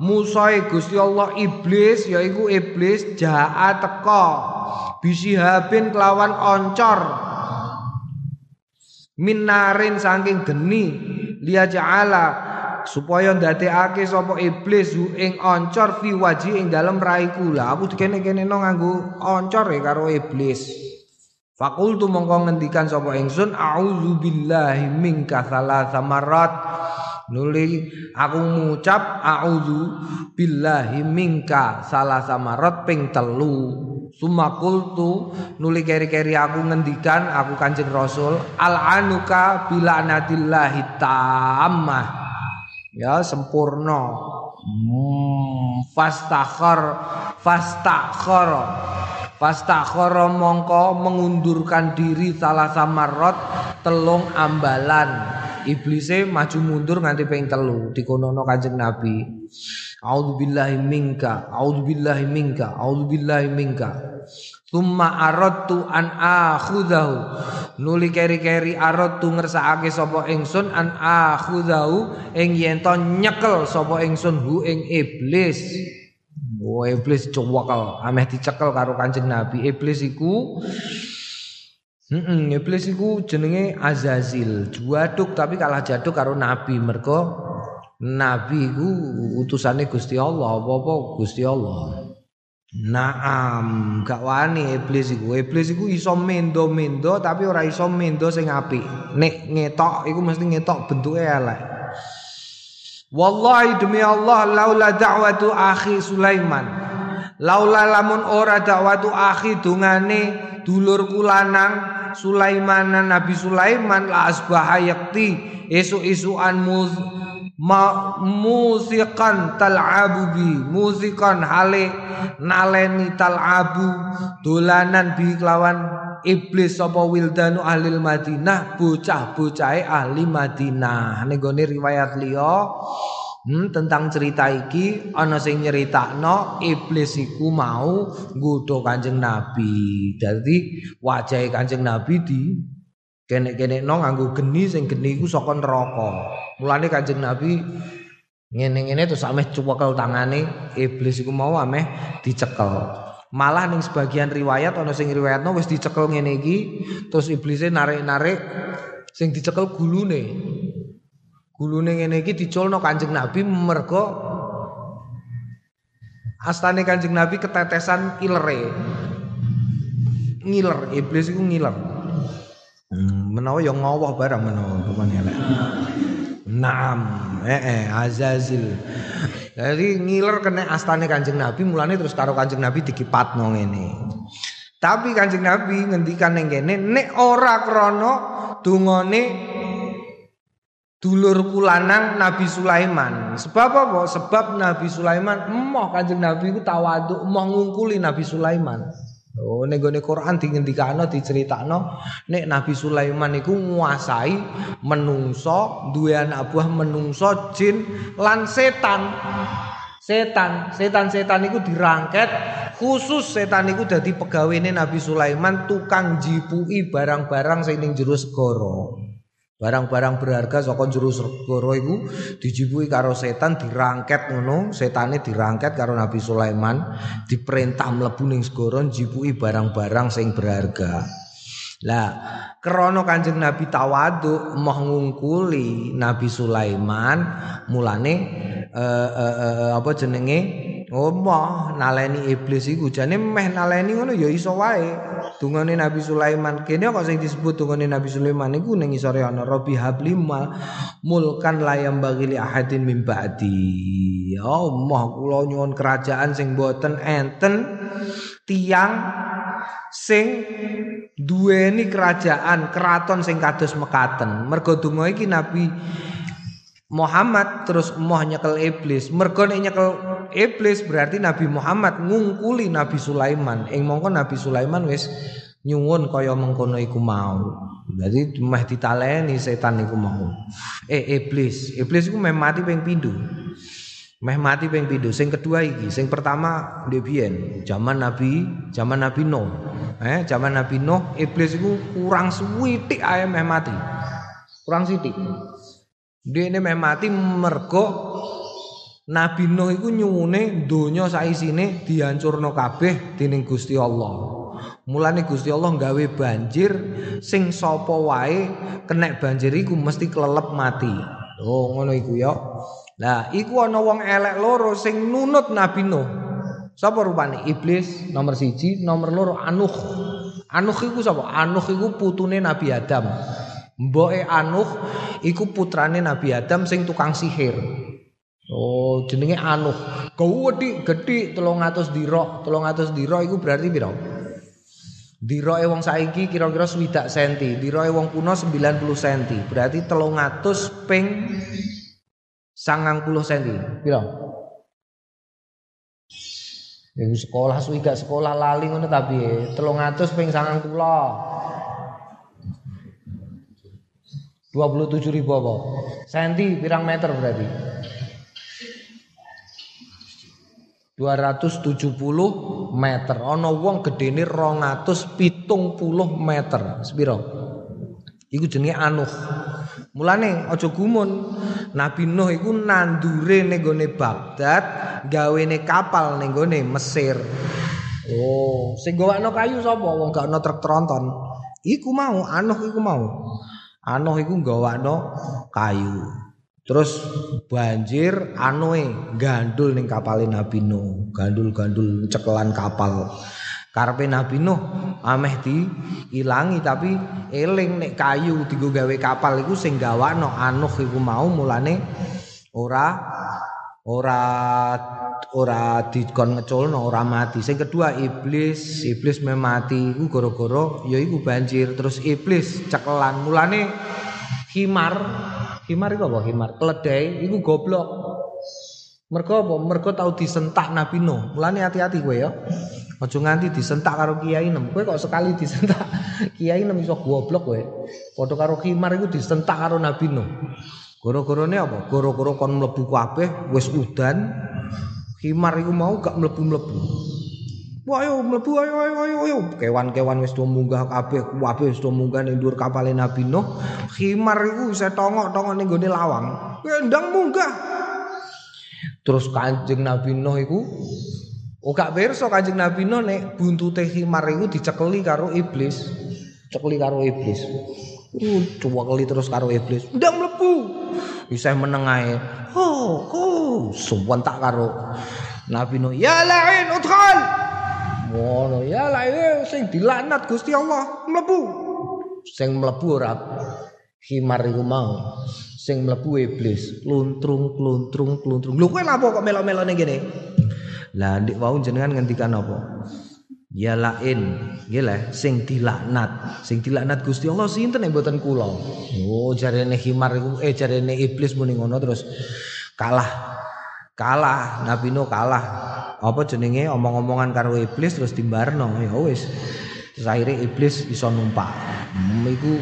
Musa Gusti Allah iblis yaiku iblis jahat teka. Bisihabin kelawan oncor. Minarin saking geni. Liya ja'ala supaya ndadekake sapa iblis ing oncor fi waji ing dalem raiku lah aku dikene-kene no nganggo oncor e karo iblis Fakultu mongko ngendikan sapa ingsun auzubillahi minka salatsa marrat Nuli aku ngucap a'udzu billahi minka salah samarat ping telu. Sumakultu nuli keri-keri aku ngendikan aku Kanjeng Rasul al anuka bila anadillahi tamah. Ya sempurna. Hmm, fastakhar fastakhar fastakhar mongko mengundurkan diri salah samarot telung ambalan iblise maju mundur nganti ping telu dikonono Kanjeng Nabi. A'udzubillahi minka, a'udzubillahi minka, a'udzubillahi minka. Tumma aradtu an akhudahu. Nuli keri-keri aradtu ngersakake sapa ingsun an akhudahu ing yen to nyekel sapa ingsun hu ing iblis. Oh iblis cowakal, ameh dicekel karo Kanjeng Nabi. Iblis iku Heeh, iblis iku jenenge Azazil, juaduk tapi kalah jaduk karo nabi mergo Nabi ku utusane Gusti Allah, apa-apa Gusti Allah. Naam, gak wani iblis iku. Iblis iku iso mendo-mendo tapi ora iso mendo sing apik. Nek ngetok iku mesti ngetok bentuke elek. Wallahi demi Allah laula da'watu akhi Sulaiman. Laula lamun ora da'watu akhi dungane dulur kulanang Sulaiman Nabi Sulaiman la asbaha yakti muz ma musikan tal'abu bi musikan hale naleni tal'abu dolanan bi kelawan iblis sapa wildanu ahli Madinah bocah-bocahe ahli Madinah ning riwayat liya Hmm, tentang cerita iki ana sing nyeritakno iblis iku mau nggodha Kanjeng Nabi. Dadi wajahe Kanjeng Nabi di Kene-kene no nganggo geni sing geni iku saka neraka. Mulane Kanjeng Nabi ngene-ngene terus ameh cuwekel tangane iblis iku mau ameh dicekel. Malah ning sebagian riwayat ana sing riwayatno wis dicekel ngene iki terus iblise narik-narik sing dicekel gulune. Gulune ngene iki diculno Kanjeng Nabi mergo astane Kanjeng Nabi ketetesan ilere. Ngiler, iblis iku ngiler. Hmm, menawa yang ngowoh barang menawa pokoknya elek. Naam, eh eh Azazil. Jadi ngiler kena astane Kanjeng Nabi mulane terus karo Kanjeng Nabi dikipatno ngene. Tapi Kanjeng Nabi ngendikan ning kene nek ora krana dungane dulur kulanang Nabi Sulaiman. Sebab apa? Sebab Nabi Sulaiman emoh Kanjeng Nabi ku tawaduk, emoh ngungkuli Nabi Sulaiman. Oh ning gone Quran dingendikano diceritakno nek Nabi Sulaiman iku nguasai menungso, duwe anak buah menungso, jin lan setan. Setan, setan-setan dirangket khusus setan iku dadi pegawene Nabi Sulaiman tukang jipui barang-barang sing ning jero. Barang-barang berharga saka jero segara iku dijibui karo setan dirangket ngono, setane dirangket karo Nabi Sulaiman, diperintah mlebu ning segara njibui barang-barang sing berharga. Lah, krana Kanjeng Nabi tawadhu moh ngungkuli Nabi Sulaiman, mulane eh, eh, eh, apa jenenge Oh moh naleni iblis iku jane meh naleni ngono ya iso wae. Dungane Nabi Sulaiman kene kok sing disebut dungane Nabi Sulaiman iku ning isore ana Rabbi habli mulkan layam bagi li ahadin min ba'di. Ya moh kula nyuwun kerajaan sing boten enten tiang sing duweni kerajaan keraton sing kados mekaten. Mergo donga iki Nabi Muhammad terus moh nyekel iblis. Mergo nyekel iblis berarti Nabi Muhammad ngungkuli Nabi Sulaiman. Ing mongko Nabi Sulaiman wis nyuwun kaya mengkono iku mau. Jadi meh ditaleni setan iku mau. Eh iblis, iblis iku meh mati ping pindho. Meh mati ping pindho. Sing kedua iki, sing pertama ndek zaman Nabi, zaman Nabi Nuh. Eh, zaman Nabi Nuh iblis iku kurang suwitik ae meh mati. Kurang sithik. Dene meh mati mergo Nabi Nuh iku nyuwune donya saisine dihancurno kabeh dening Gusti Allah. Mulane Gusti Allah gawe banjir sing sapa wae kena banjir iku mesti kelelep mati. Oh ngono iku ya. Lah iku ana wong elek loro sing nunut Nabi Nuh. Sapa rupane? Iblis nomor siji, nomor loro Anuh. Anuh iku sapa? Anuh iku putune Nabi Adam. Mboke Anuh iku putrane Nabi Adam sing tukang sihir. Oh, jenenge Anuh. Gawedhi gedhi 300 dira. 300 dira iku berarti piro? Diroke wong saiki kira-kira swidak senti, diroke wong kuno 90 senti. Berarti 300 ping 90 senti. Piro? Iku sekolah swidak sekolah lali ngono tapi 300 ping 90. 27 ribu apa? Senti pirang meter berarti? 270 meter. Ono wong gedene 270 meter. Sepiro? Iku jenenge Anuh. Mulane aja gumun. Nabi Nuh iku nandure ning gone Baghdad, gawene kapal ning gone Mesir. Oh, sing gawakno kayu sapa? Wong gak ono truk tronton. Iku mau Anuh iku mau. Anoh iku gawakno kayu. Terus banjir anoe gandul ning kapal Nabi Nuh, gandul-gandul cekelan kapal. Karepe Nabi Nuh ameh di ilangi tapi eling nek kayu digo gawe kapal iku sing gawakno Anuh iku mau mulane ora ora ora dikon ngeculno ora mati. Sing kedua iblis, iblis memati iku gara-gara ya iku banjir terus iblis cekelan mulane himar Himar itu apa himar? Keledai itu goblok. Mergo apa? Mergo tau disentak Nabi Nuh. Mulane hati-hati kowe ya. Aja nganti disentak karo kiai nem. Kowe kok sekali disentak kiai nem iso goblok kowe. Padha karo himar iku disentak karo Nabi Nuh. Goro-gorone apa? Goro-goro kon mlebu kabeh wis udan. Himar iku mau gak mlebu-mlebu. Ayo mlebu ayo ayo ayo ayo. Kewan-kewan wis do munggah kabeh, kabeh wis do munggah ning dhuwur kapale Nabi Nuh. Khimar iku bisa tongok-tongok ning gone lawang. Ndang munggah. Terus Kanjeng Nabi Nuh iku Oh gak pirsa Kanjeng Nabi Nuh nek buntute khimar iku dicekeli karo iblis. Cekeli karo iblis. Uh, kali terus karo iblis. Ndang mlebu. Bisa meneng ae. Oh, suwen tak karo Nabi Nuh. Ya la'in udkhal. ngono ya ya sing dilaknat Gusti Allah mlebu. Sing mlebu ora himar iku mau. Sing mlebu iblis luntrung kluntrung kluntrung lho kowe napa kok melok-melok ning kene lah ndik wau jenengan ngendikan apa? Ya lain nggih sing dilaknat. Sing dilaknat Gusti Allah sinten yang mboten kula? Oh jarene himar iku eh jarene iblis muni ngono terus kalah kalah Nabi Nuh kalah. Apa jenenge? Omong-omongan karo iblis terus dimbarno. Ya wis. Akhirnya iblis iso numpak. Hmm, iku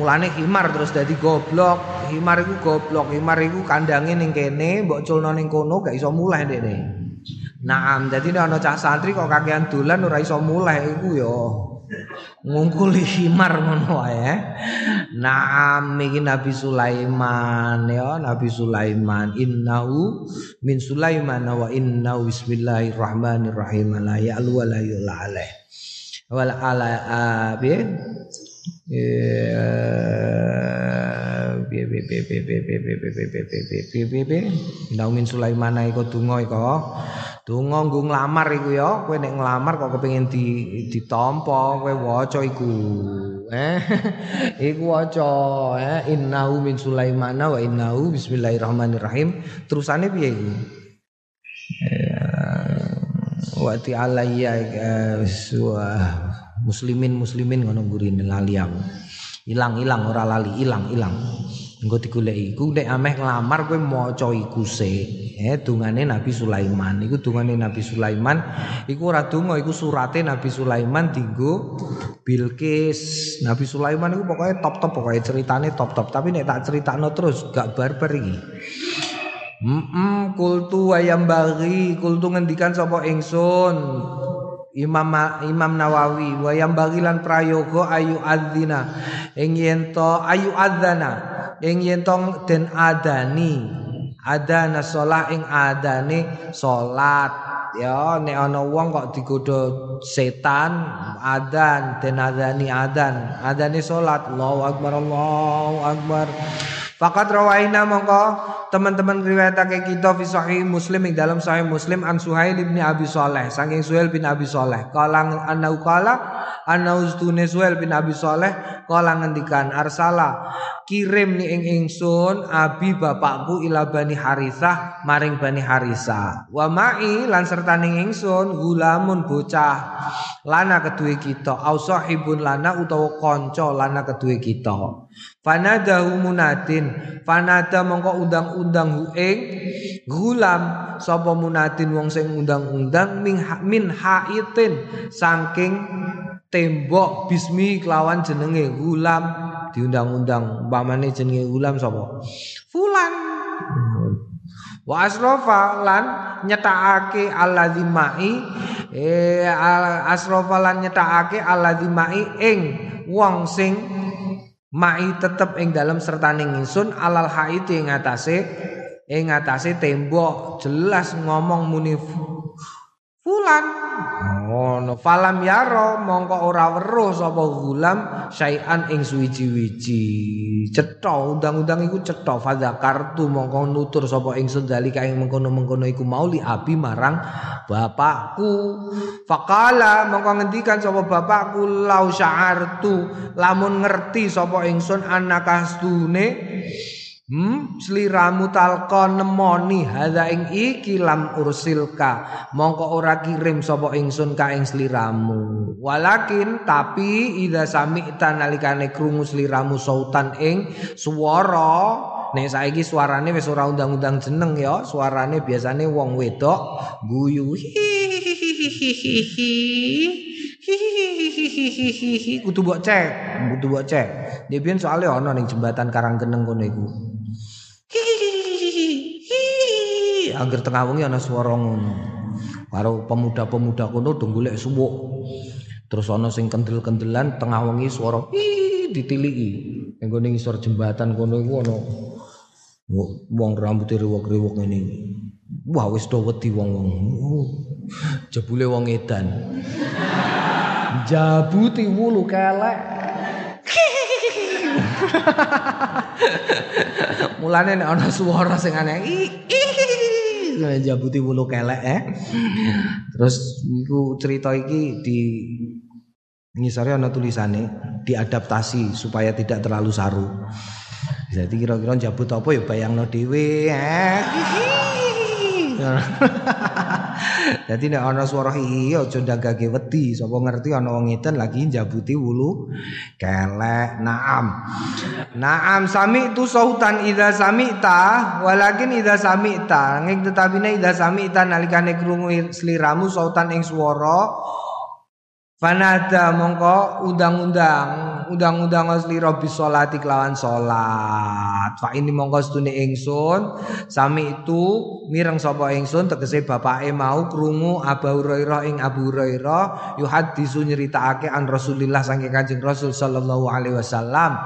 mulane himar terus dadi goblok. Himar iku goblok. Himar iku kandange ning kene mbok culno ning kono gak iso mulai ndekne. Naam, jadi ana cah santri kok kakean dolan ora iso mulai iku ya ngungkuli himar ngono wae. Naam iki Nabi Sulaiman ya, Nabi Sulaiman innahu min Sulaiman wa innahu bismillahirrahmanirrahim la ya'lu wa la yu'la alaih. Wal ala abi piye piye piye piye piye piye piye piye piye piye piye piye piye Naumin Sulaiman iku donga iku donga nggo nglamar iku ya kowe nek nglamar kok kepengin di ditampa kowe waca iku. Eh iku waca eh innahu min Sulaiman wa innahu bismillahirrahmanirrahim. Terusane piye iku? Wa ta'ala ya muslimin muslimin ngono gurine lali aku. Ilang-ilang ora lali ilang-ilang engko digoleki iku nek ameh nglamar kowe maca iku se eh dungane Nabi Sulaiman. Iku dungane Nabi Sulaiman. Iku ora donga iku surate Nabi Sulaiman dinggo Bilqis. Nabi Sulaiman iku pokoknya top-top pokoknya ceritane top-top. Tapi nek tak critakno terus gak barbar iki. Mm, kultu ayam bagi kultu ngendikan sapa ingsun? Imam Imam Nawawi wa yang bagilan prayoga ayu adzina. Ing yen ayu adzana. Ing yen den adani adana salat ing adane salat ya nek ana wong kok digodha setan adan den adani adan. Adane salat Allahu akbar Allahu akbar Fakat rawaina mongko teman-teman riwayatake kita fi sahih Muslim ing dalam sahih Muslim an Suhail bin Abi Saleh. Saking Suhail bin Abi Saleh. Kalang anau kala anau Suhail bin Abi Saleh kala ngendikan arsala kirim ni ing ingsun abi bapakku ila Bani Harisah maring Bani Harisah wa ma'i lan serta ning ingsun gulamun bocah lana kedue kita. Au sahibun lana utawa kanca lana kedue kita Fanadahu munadin Fanada mongko undang-undang hu ing Gulam. Sopo munadin wong sing undang-undang Min, min haitin. Saking tembok Bismi kelawan jenenge Gulam. Diundang-undang Bamane jenenge gulam sopo? Fulan. Wa asrofa lan nyetakake alladzi mai eh asrofa lan nyetakake alladzi mai ing wong sing Mai tetep ing dalam sertaning ingsun alal haiti ing atase ing atase tembok jelas ngomong muni fulan. Ngono. Falam yaro mongko ora weruh sapa gulam syai'an ing suwiji-wiji. Cetha undang-undang iku cetha. Fadzakartu mongko nutur sapa ingsun dalika ing mengkono-mengkono iku mauli abi marang bapakku. Faqala mongko ngendikan sapa bapakku lau sya'artu. Lamun ngerti sapa ingsun anakastune Hmm, sliramu talqa nemoni hadza ing iki lam ursilka. Mongko ora kirim sapa ingsun ka ing sliramu walakin tapi idza sami'ta nalikane krungu sliramu sautan ing swara. Nek saiki suarane wis ora undang-undang jeneng ya suarane biasane wong wedok guyu. Kudu mbok cek kudu mbok cek Debian soalnya ana ning jembatan Karanggeneng kono iku Angger tengah wengi ana swara ngono. Karo pemuda-pemuda kono do golek suwuk. Terus ana sing kendel-kendelan tengah wengi swara ditiliki. Ning gone ngisor jembatan kono iku ana wong riwok-riwok ngene. Wah wis do wedi wong-wong. Jebule wong edan. Jabuti wulu kelek. Mulane nek ana swara sing aneh, jabuti wulu kelek eh. Terus iku cerita iki di ngisore ana tulisane diadaptasi supaya tidak terlalu saru. Jadi kira-kira jabut apa ya bayangno dhewe eh. Jadi nek ana swara iki aja ndagake wedi, sapa ngerti ana wong edan lagi njabuti wulu kelek. Naam. Naam sami tu sautan idza sami'ta walakin idza sami'ta ngik tetapine idza sami'ta nalikane krungu sliramu sautan ing swara Fanada mongko undang-undang undang-undang slira bisolati kelawan salat. Fa ini mongko stune ingsun sami itu mireng sapa ingsun tegese bapake mau krungu Abu Hurairah ing Abu Hurairah yuhaddisu nyeritakake an Rasulillah saking Kanjeng Rasul sallallahu alaihi wasallam.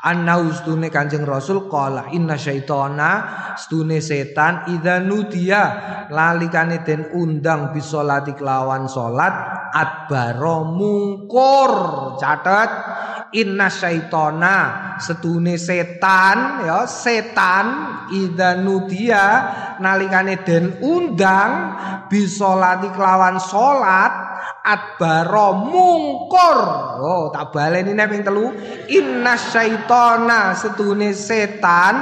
Anna ustune Kanjeng Rasul qala inna syaitana stune setan idza nudia lalikane den undang bisolati kelawan salat adbaro mungkur catat inna syaitona setune setan ya setan idza nudia nalikane den undang bisolati kelawan salat adbaro mungkur oh tak baleni nek ping telu. Inna syaitona setune setan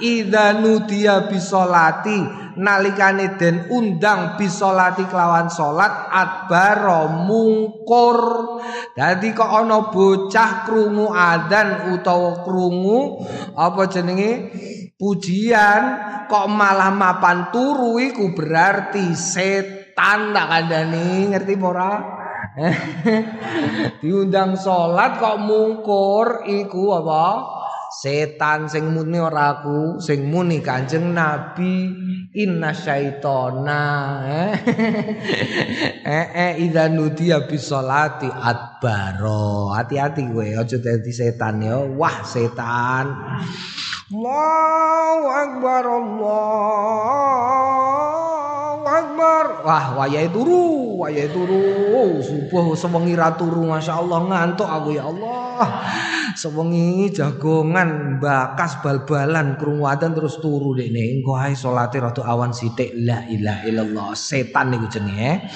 idza nudia bisolati nalikane den undang bisolati kelawan salat adbaro mungkur. Dadi kok ana bocah krungu adzan utawa krungu apa jenenge? Pujian kok malah mapan turu iku berarti setan tak kandhani ngerti ora? Diundang salat kok mungkur iku apa setan sing muni ora aku sing muni Kanjeng Nabi. Inna syaitona eh. Eh, eh idza nudiya bisolati adbaro. Hati-hati kowe aja dadi setan ya. Wah setan. Allahu akbar Allahu akbar. Wah wayahe turu wayahe turu. Subuh sewengi ra turu masyaallah ngantuk aku ya Allah. Sewengi jagongan bakas bal-balan krungu terus turu dekne engko ae salate rada awan sithik la ilaha illallah. Setan niku jenenge.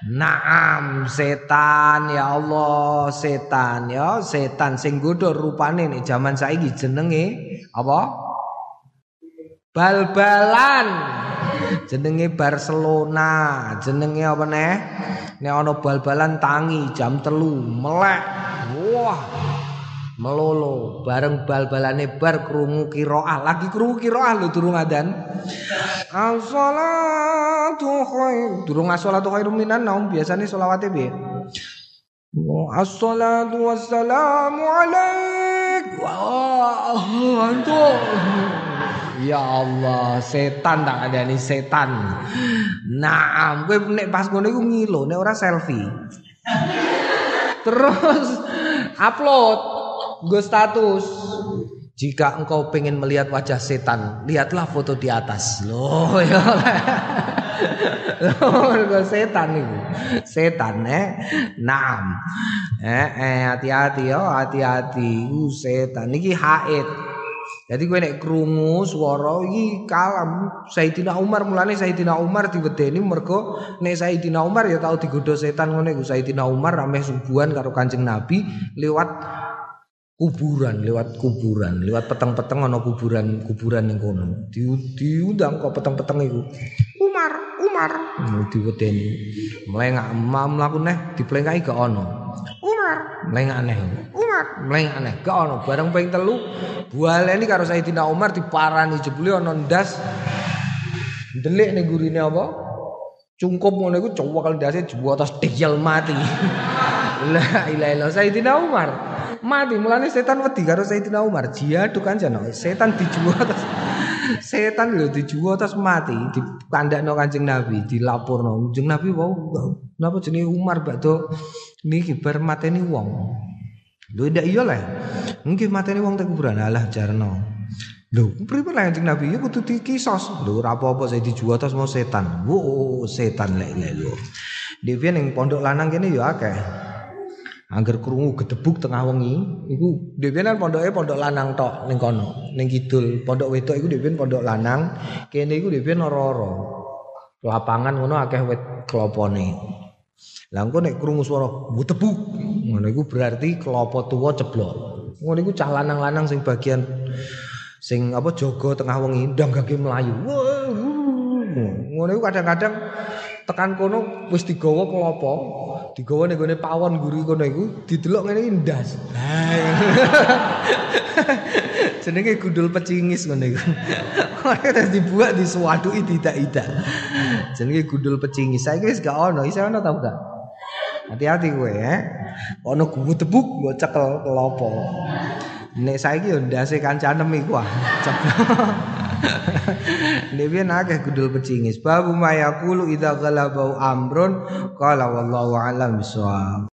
Naam setan ya Allah setan ya. Setan sing godho rupane nek jaman saiki jenenge apa? Bal-balan jenenge Barcelona. Jenenge apa neh nek ana bal-balan tangi jam telu melek. Wah melolo. Bareng bal-balane bar krungu kiroah. Lagi krungu kiroah lho durung adan as-salatu khair durung as-salatu minan naum biasane selawate piye? As-salatu wassalamu alaik. Wah, antuk Ya Allah, setan tak ada nih setan. Nah, gue nek pas iku ngilo, nek ora selfie. Terus upload gue status jika engkau pengen melihat wajah setan lihatlah foto di atas loh ya Mergo setan iku. Setan eh naam. Eh eh hati-hati yo, hati-hati. Iku setan iki haid. Jadi gue nek krungu swara iki kalam Sayyidina Umar mulane Sayyidina Umar diwedeni mergo nek Sayyidina Umar ya tau digodho setan ngene iku. Sayyidina Umar rame subuhan karo Kanjeng Nabi lewat kuburan lewat kuburan lewat peteng-peteng ana kuburan kuburan ning kono. Di, diundang kok peteng-peteng iku. Umar Umar. Diwedeni. Mlengak mlaku neh diplengkai gak ana Umar mlengak aneh Umar mlengak aneh? Gak ana bareng ping telu. Bualeni karo Sayyidina Umar diparani jebule ana ndas. Delik ning gurine apa? Cungkup ngono iku cowok ndase juwo atas deyel mati. La ilaha illallah Sayyidina Umar. Mati mulane setan wedi karo Sayyidina Umar. Jihad kan jano setan dijual terus setan lho dijual terus mati. Dikandakno Kanjeng Nabi dilaporno Kanjeng Nabi wau napa jenenge Umar bakdo niki bar mateni wong lho ndak iya lah mungkin mateni wong teng kuburan alah jarno Lho, pripun lah Kanjeng Nabi ya kudu dikisos. Lho, ora apa-apa saya dijual terus mau setan. Wo, setan lek lek lho. Yang pondok lanang kene ya akeh. Angger krungu gedebuk tengah wengi, iku dhewe kan pondoke pondok lanang tok ning kono, ning kidul. Pondok wedok iku dhewe pondok lanang, kene iku dhewe ora-ora. Lapangan ngono akeh wit klopone. Lah engko nek krungu swara tebuk, ngono iku berarti klopo tuwa ceblok. Ngono iku cah lanang-lanang sing bagian sing apa jaga tengah wengi ndang gage mlayu. Ngono iku kadang-kadang tekan kono wis digawa klopo, digawa ning gone pawon guri kono iku didelok ngene iki ndas. Jenenge gundul pecingis ngono iku. Terus dibuat disuwaduki tidak-tidak. Jenenge gundul pecingis. Saiki wis gak ono, isih ono ta gak? Hati-hati kowe ya. Ono gumu tebuk mbok cekel kelopo. Nek saiki yo ndase kancanem iku ah. Nek akeh gundul pecingis. Babu mayakulu idza ghalabau amrun qala wallahu alam bisawab.